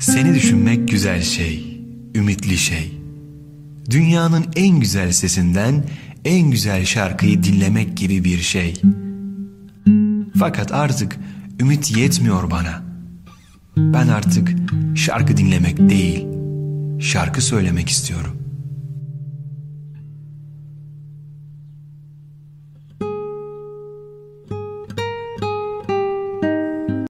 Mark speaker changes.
Speaker 1: Seni düşünmek güzel şey, ümitli şey. Dünyanın en güzel sesinden en güzel şarkıyı dinlemek gibi bir şey. Fakat artık ümit yetmiyor bana. Ben artık şarkı dinlemek değil, şarkı söylemek istiyorum.